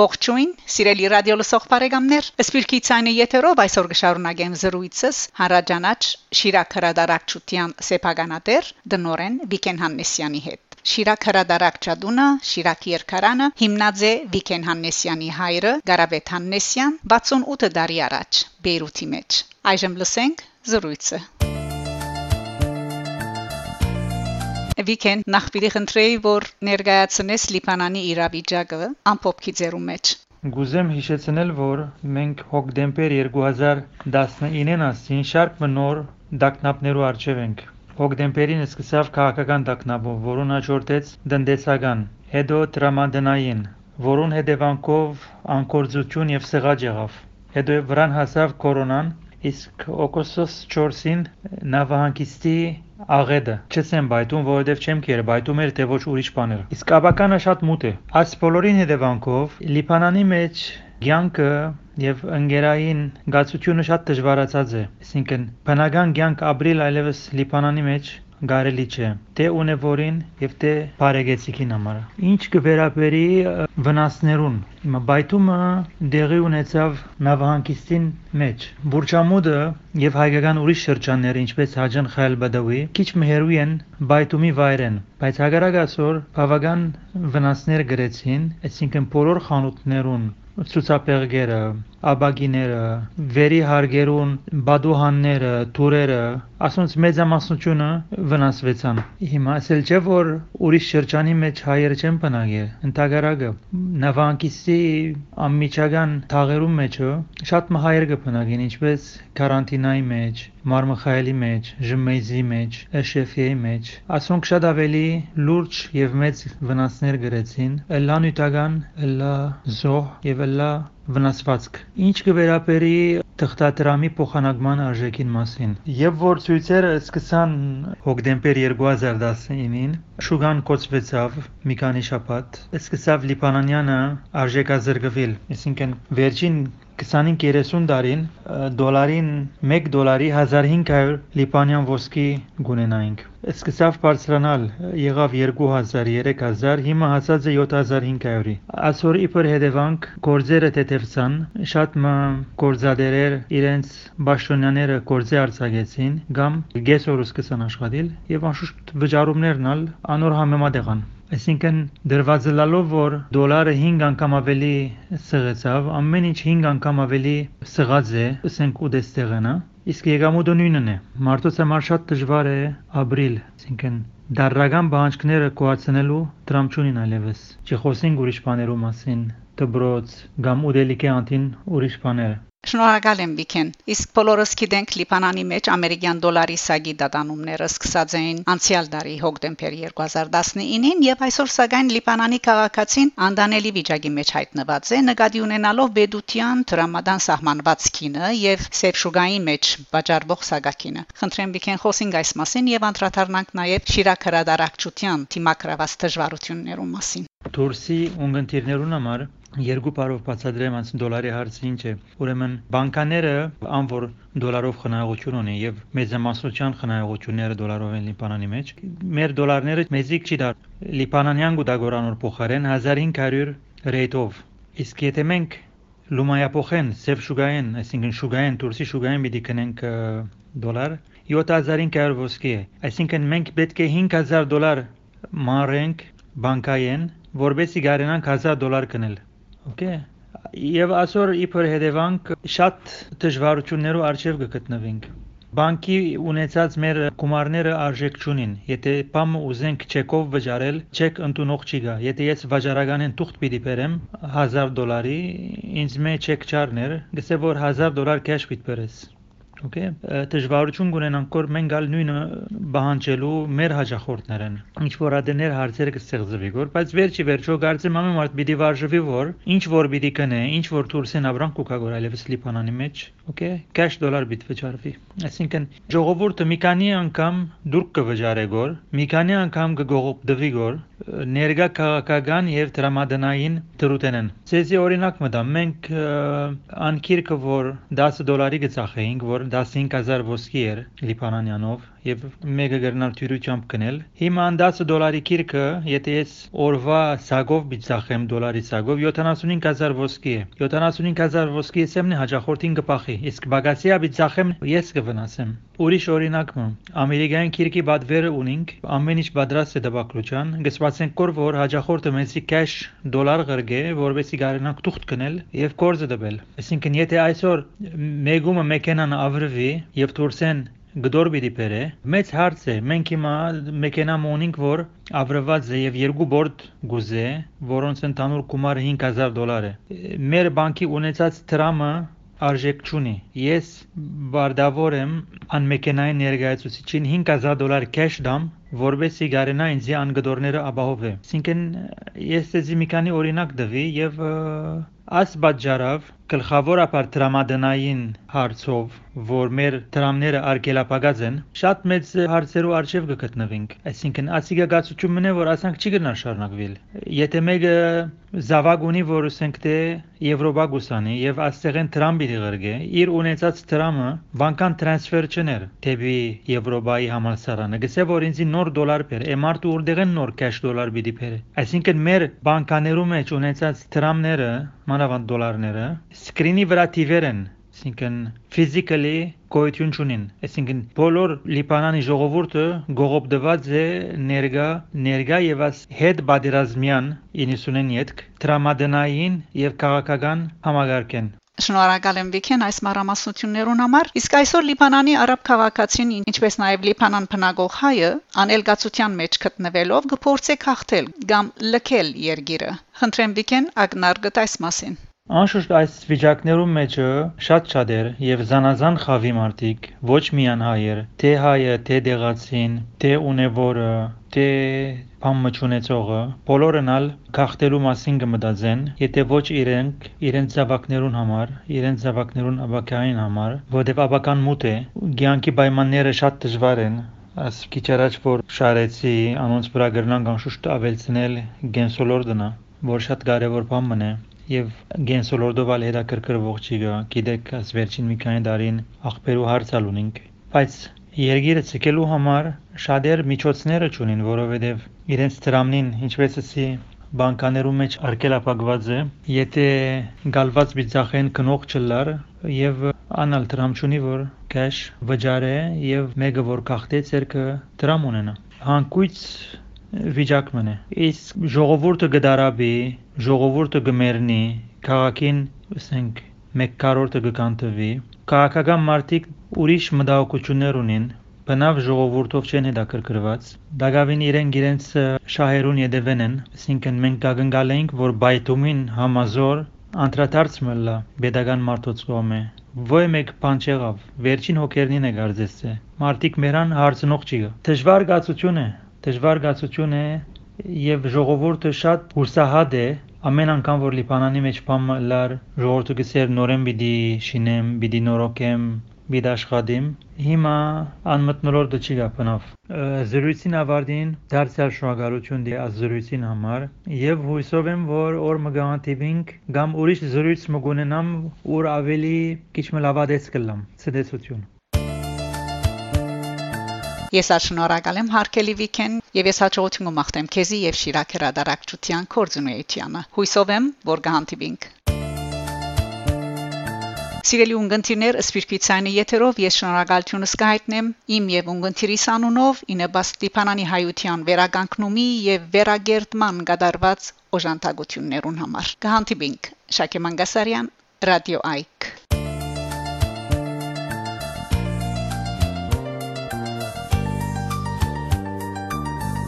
Ողջույն, սիրելի ռադիո լսող բարեկամներ։ Սպիրկի ցայնի եթերով այսօր կշարունակեմ զրույցս Հարաջանաչ Շիրակ հրադարակչության սեփականատեր Դնորեն Վիկեն Հաննեսյանի հետ։ Շիրակ հրադարակ ճադունը Շիրակ երկարանը հիմնած է Վիկեն Հաննեսյանի հայրը Գարաբեթ Հաննեսյան 68 տարի առաջ Բեյրութի մեջ։ Այժմ լսենք զրույցը։ Վիկեն նախ պիտի խնդրեի, որ ներկայացնես Լիբանանի իրավիճակը ամփոփքի ձեռու մեջ։ Գուզեմ հիշեցնել, որ մենք հոկտեմբեր 2019-ին ասին շարք մնոր դակնապներու արժև ենք։ Հոկտեմբերին սկսավ քաղաքական դակնապը, որոնց հաջորդեց դնդեսական, հետո տրամադնային, որոնց հետևանքով անկորձություն եւ սղաճ եղավ։ Հետո վրան հասավ կորոնան, իսկ օգոստոս 4-ին նավահանգիստի աղեդը չեմ բայտում, որովհետև չեմ կերը, բայտում էր թե ոչ ուրիշ բաներ։ Իսկ ավականը շատ մութ է։ Այս բոլորին հետևանքով Լիբանանի մեջ կյանքը եւ ընկերային գացությունը շատ դժվարացած է։ Այսինքն բնական կյանք ապրիլ այլևս Լիբանանի մեջ գարելի չէ դե ունևորին եւ դե բարեգեցիկին համար ինչ կվերապերի վնասներուն հիմա բայթումը դեղի ունեցավ նավահանգիստին մեջ բուրճամուդը եւ հայկական ուրիշ շրջաններ ինչպես հաջան խայլ բադավի քիչ մհերու են բայթումի վայրեն բայց հագարակ ասոր բավական վնասներ գրեցին այսինքն բոլոր խանութներուն ցուցապեղգերը, աբագիները, վերի հարգերուն, բադուհանները, թուրերը, ասոնց մեծամասնությունը վնասվեցան։ Հիմա ասել չէ որ ուրիշ շրջանի մեջ հայեր չեն բնակել։ Ընտագարակը նավանկիսի ամիջական թաղերում մեջը շատ մհայեր կբնակեն, ինչպես կարանտինայի մեջ, Մարմխայելի մեջ, Ժմեյզի մեջ, Էշեֆիայի մեջ։ Ասոնք շատ ավելի լուրջ եւ մեծ վնասներ գրեցին, ըլլա նյութական, ըլլա զոհ եւ ըլլա վնասվածք։ Ինչ կվերապերի թղթադրամի փոխանակման արժեքին մասին։ Եվ որ ցույցերը սկսան հոկտեմբեր 2019-ին, շուգան կոչվեցավ մի քանի շաբաթ, սկսավ Լիբանանյանը արժեքազրկվել, այսինքն վերջին 25-30 տարին դոլարին 1 դոլարի 1500 լիբանյան ոսկի գունենայինք։ Սկսավ բարձրանալ, եղավ 2000, 3000, հիմա հասած է 7500-ի։ Այսօր իբր հետևանք գործերը թեթևցան, շատ մը գործադերեր իրենց բաշտոնյաները գործի արձակեցին, կամ գեսորը սկսան աշխատել եւ անշուշտ վճարումներն ալ անոր համեմատ եղան։ Այսինքն դրվածը լալով որ դոլարը 5 անգամ ավելի սղեցավ, ամեն ինչ 5 անգամ ավելի սղած է, ասենք ուդեստեղնա, իսկ եկամուտը նույնն է։ Մարդոց համար շատ դժվար է ապրիլ, այսինքն դարրական բանջկները կոացնելու դրամ չունին այլևս։ Չխոսենք ուրիշ բաներու մասին, դբրոց, կամ ուդելիքի անտին ուրիշ բաներ։ Շնորհակալ եմ Վիքեն։ Իսկ բոլորս գիտենք Լիբանանի մեջ ամերիկյան դոլարի սագի դատանումները սկսած էին անցյալ տարի հոկտեմբեր 2019-ին եւ այսօր սակայն Լիբանանի քաղաքացին անդանելի վիճակի մեջ հայտնված է նկատի ունենալով Բեդության դրամադան սահմանված քինը եւ Սեփշուգայի մեջ վաճառվող սագակինը։ Խնդրեմ Վիքեն խոսենք այս մասին եւ անդրադառնանք նաեւ Շիրակ հրադարակչության թիմակրաված դժվարություններու մասին։ Թուրսի ունգընտիրներուն համար երկու բառով բացատրեմ անց դոլարի հարցը ինչ է ուրեմն բանկաները ան որ դոլարով խնայողություն ունի եւ մեծամասնության խնայողությունները դոլարով են լիբանանի մեջ մեր դոլարները մեզիկ չի դար լիբանանյան գուտագորանոր փոխարեն 1500 ռեյտով իսկ եթե մենք լումայապոխեն սև շուգային այսինքն շուգային դուրսի շուգային պիտի կնենք դոլար 7500 ոսկի է այսինքն մենք պետք է 5000 դոլար մարենք բանկային որբեսի գարենանք 1000 դոլար կնել Okay։ Եվ այսօր իբր հետևանք շատ դժվարություններով արժև կգտնվենք։ Բանկի ունեցած մեր գումարները արժեք չունին։ Եթե բամ ուզենք չեկով վճարել, չեք ընդունող չի գա։ Եթե ես վճարականեն թուղթ պիտի բերեմ 1000 դոլարի, ինձ մեջ չեք չարներ, գսե որ 1000 դոլար cash պիտի բերես։ Okay, դժվարություն կունենանք, որ մենք գալ նույնը բանջելու մեր հաջախորդներն։ Ինչ որ ադներ հարցերը կստեղծվի, որ բայց վերջի վերջո կարծեմ ամեն մարդ պիտի վարժվի, որ ինչ որ պիտի կնե, ինչ որ դուրսեն ապրանք կուկա գոր այլևս Լիբանանի մեջ, okay, cash դոլար պիտի վճարվի։ Այսինքն ժողովուրդը մի քանի անգամ դուրք կվճարե գոր, մի քանի անգամ կգողոպդվի գոր, ներգա քաղաքական եւ դրամադանային դրութենեն։ Ցեզի օրինակ մտամ, մենք անկիրքը որ 10 դոլարի գծախեինք, որ 15000 ոսկի էր Լիբանանյանով եւ մեկը գրնար թյուրությամբ գնել հիմա 10 դոլարի քիրքը եթե ես օրվա սագով բիծախեմ դոլարի սագով 75000 ոսկի է 75000 ոսկի եսեմն հաջախորդին կփախի իսկ բագասիա բիծախեմ ես կվնասեմ ուրիշ օրինակը ամերիկյան քիրքի բադվերը ունինք ամեն ինչ պատրաստ է դեպակրության գսվածենք կոր որ հաջախորդը մեծի cash դոլար գրգե որովհետեւ գարենանք թուղթ կնել եւ կորզը դնել այսինքն եթե այսօր մեգումը մեքենան ավրվի եւ դուրսեն գդոր պիտի բերե մեծ հարց է մենք հիմա մեքենա մոնինք որ ավրված է եւ երկու բորդ գուզե որոնց ընդհանուր գումարը 5000 դոլար է մեր բանկի ունեցած տրամը արժեք չունի ես բարդավոր եմ ան մեքենայի ներկայացուցիչին 5000 դոլար cash դամ որովհետեւ գարենա ինձ անգդորները ապահովե այսինքն ես դեզի մի քանի օրինակ դվի եւ այս բաժարավ գլխավորապես տրամադնային հարցով, որ մեր տրամները արգելապակած են, շատ մեծ հարցերու արժև կգտնվենք։ Այսինքն, ասիգա գացությունն է, որ ասանք չի գնա շարունակվել։ Եթե մեկը զավակ ունի, որ ասենք թե Եվրոպա գուսանի եւ աստեղեն տրամբի դիղրգե, իր ունեցած տրամը բանկան տրանսֆեր չներ դեպի Եվրոպայի համալսարանը։ Գսե որ ինձ նոր դոլար բեր,եմարտու ուրդեղեն նոր cash դոլար պիտի բեր։ Այսինքն մեր բանկաներու մեջ ունեցած տրամները, մանավանդ դոլարները սկրինի վրա տիվեր են, այսինքն ֆիզիկալի գոյություն ունին, այսինքն բոլոր Լիբանանի ժողովուրդը գողոպտված է ներգա ներգա եւ աս հետ բادرազմյան 90-ին յետք տրամադնային եւ քաղաքական համագարկեն Շնորհակալ եմ Վիքեն այս մարամասնություններուն համար։ Իսկ այսօր Լիբանանի արաբ քաղաքացին, ինչպես նաև Լիբանան բնագող հայը, անելգացության մեջ գտնվելով գործե քաղթել կամ լքել երգիրը։ Խնդրեմ Վիքեն ագնար գտ այս մասին։ Անշուշտ այս վիճակներու մեջը շատ շատ էր եւ զանազան խավի մարդիկ, ոչ միայն հայեր, թե հայը, թե դեղացին, թե ունևորը, թե ճանաչողը, բոլորն ալ գախտելու մասին կմտածեն, եթե ոչ իրենք, իրենց զավակներուն համար, իրենց զավակներուն աբակային համար, որտեվ աբական մուտ է, ցանկի պայմանները շատ դժվար են, Աս քիչ առաջ որ շարեցի անոնց վրա գրնան անշուշտ ավելցնել գենսոլորդնա, որ շատ կարևոր բան մնա եւ գենսոլորդովալ հետաքրքրվող չի գա գիտեք աս վերջին մի քանի տարին աղբերու հարցալ ունենք բայց Երգիրը ցկելու համար շատեր միջոցները չունին, որովհետև իրենց դրամնին, ինչպես ասի, բանկաներու մեջ արկելապակված է, եթե գալված բիծախեն կնող չլար եւ անալ դրամ չունի, որ cash վճարե եւ մեկը որ կախտե ցերկը դրամ ունենա։ Հանկույց վիճակն է։ Իսկ ժողովուրդը գդարաբի, ժողովուրդը գմերնի, քաղաքին, ասենք, 1/4-ը կկանտվի։ Քաղաքական մարդիկ ուրիշ մտահոգություններ ունին, բնավ ժողովուրդով չեն հետաքրքրված։ Դագավին իրենք իրենց շահերուն յետևեն են, այսինքն մենք կգնգալ ենք, որ բայթումին համազոր անդրադարձ մլա pedagogan մարդոց կողմը Ոյ մեկ բան չեղավ, վերջին հոգերնին է գարձես է։ Մարդիկ մերան հարցնող չի։ Դժվար գացություն է, դժվար գացություն է եւ ժողովուրդը շատ հուսահատ է ամեն անգամ որ Լիբանանի մեջ բամ լար ժողովուրդը գսեր նորեն պիտի շինեմ, պիտի նորոգեմ, պիտի աշխատեմ։ Հիմա անմտնոլորտը չի գապնավ։ Զրույցին ավարտին դարձյալ շնորհակալություն դի այս զրույցին համար եւ հույսով եմ որ օր մգանտիվինք կամ ուրիշ զրույց մգունենամ ուր ավելի քիչ մլավադես կլամ։ Ցտեսություն։ Ես աշնորհակալ եմ հարկելի Վիքեն եւ ես հաջողություն կմաղթեմ քեզի եւ Շիրակ հրադարակչության կորձունեությանը։ Հույսով եմ, որ կհանդիպինք։ Սիրելի ունգընտիրներ, Սպիրկվիցյանի եթերով ես շնորհակալությունս կհայտնեմ իմ եւ ունգընտիրիս անունով Ինեբաս Ստիփանանի հայության վերագանքնումի եւ վերագերտման գդարված օժանդակություններուն համար։ Կհանդիպինք Շակե Մանգասարյան, Ռադիո Այ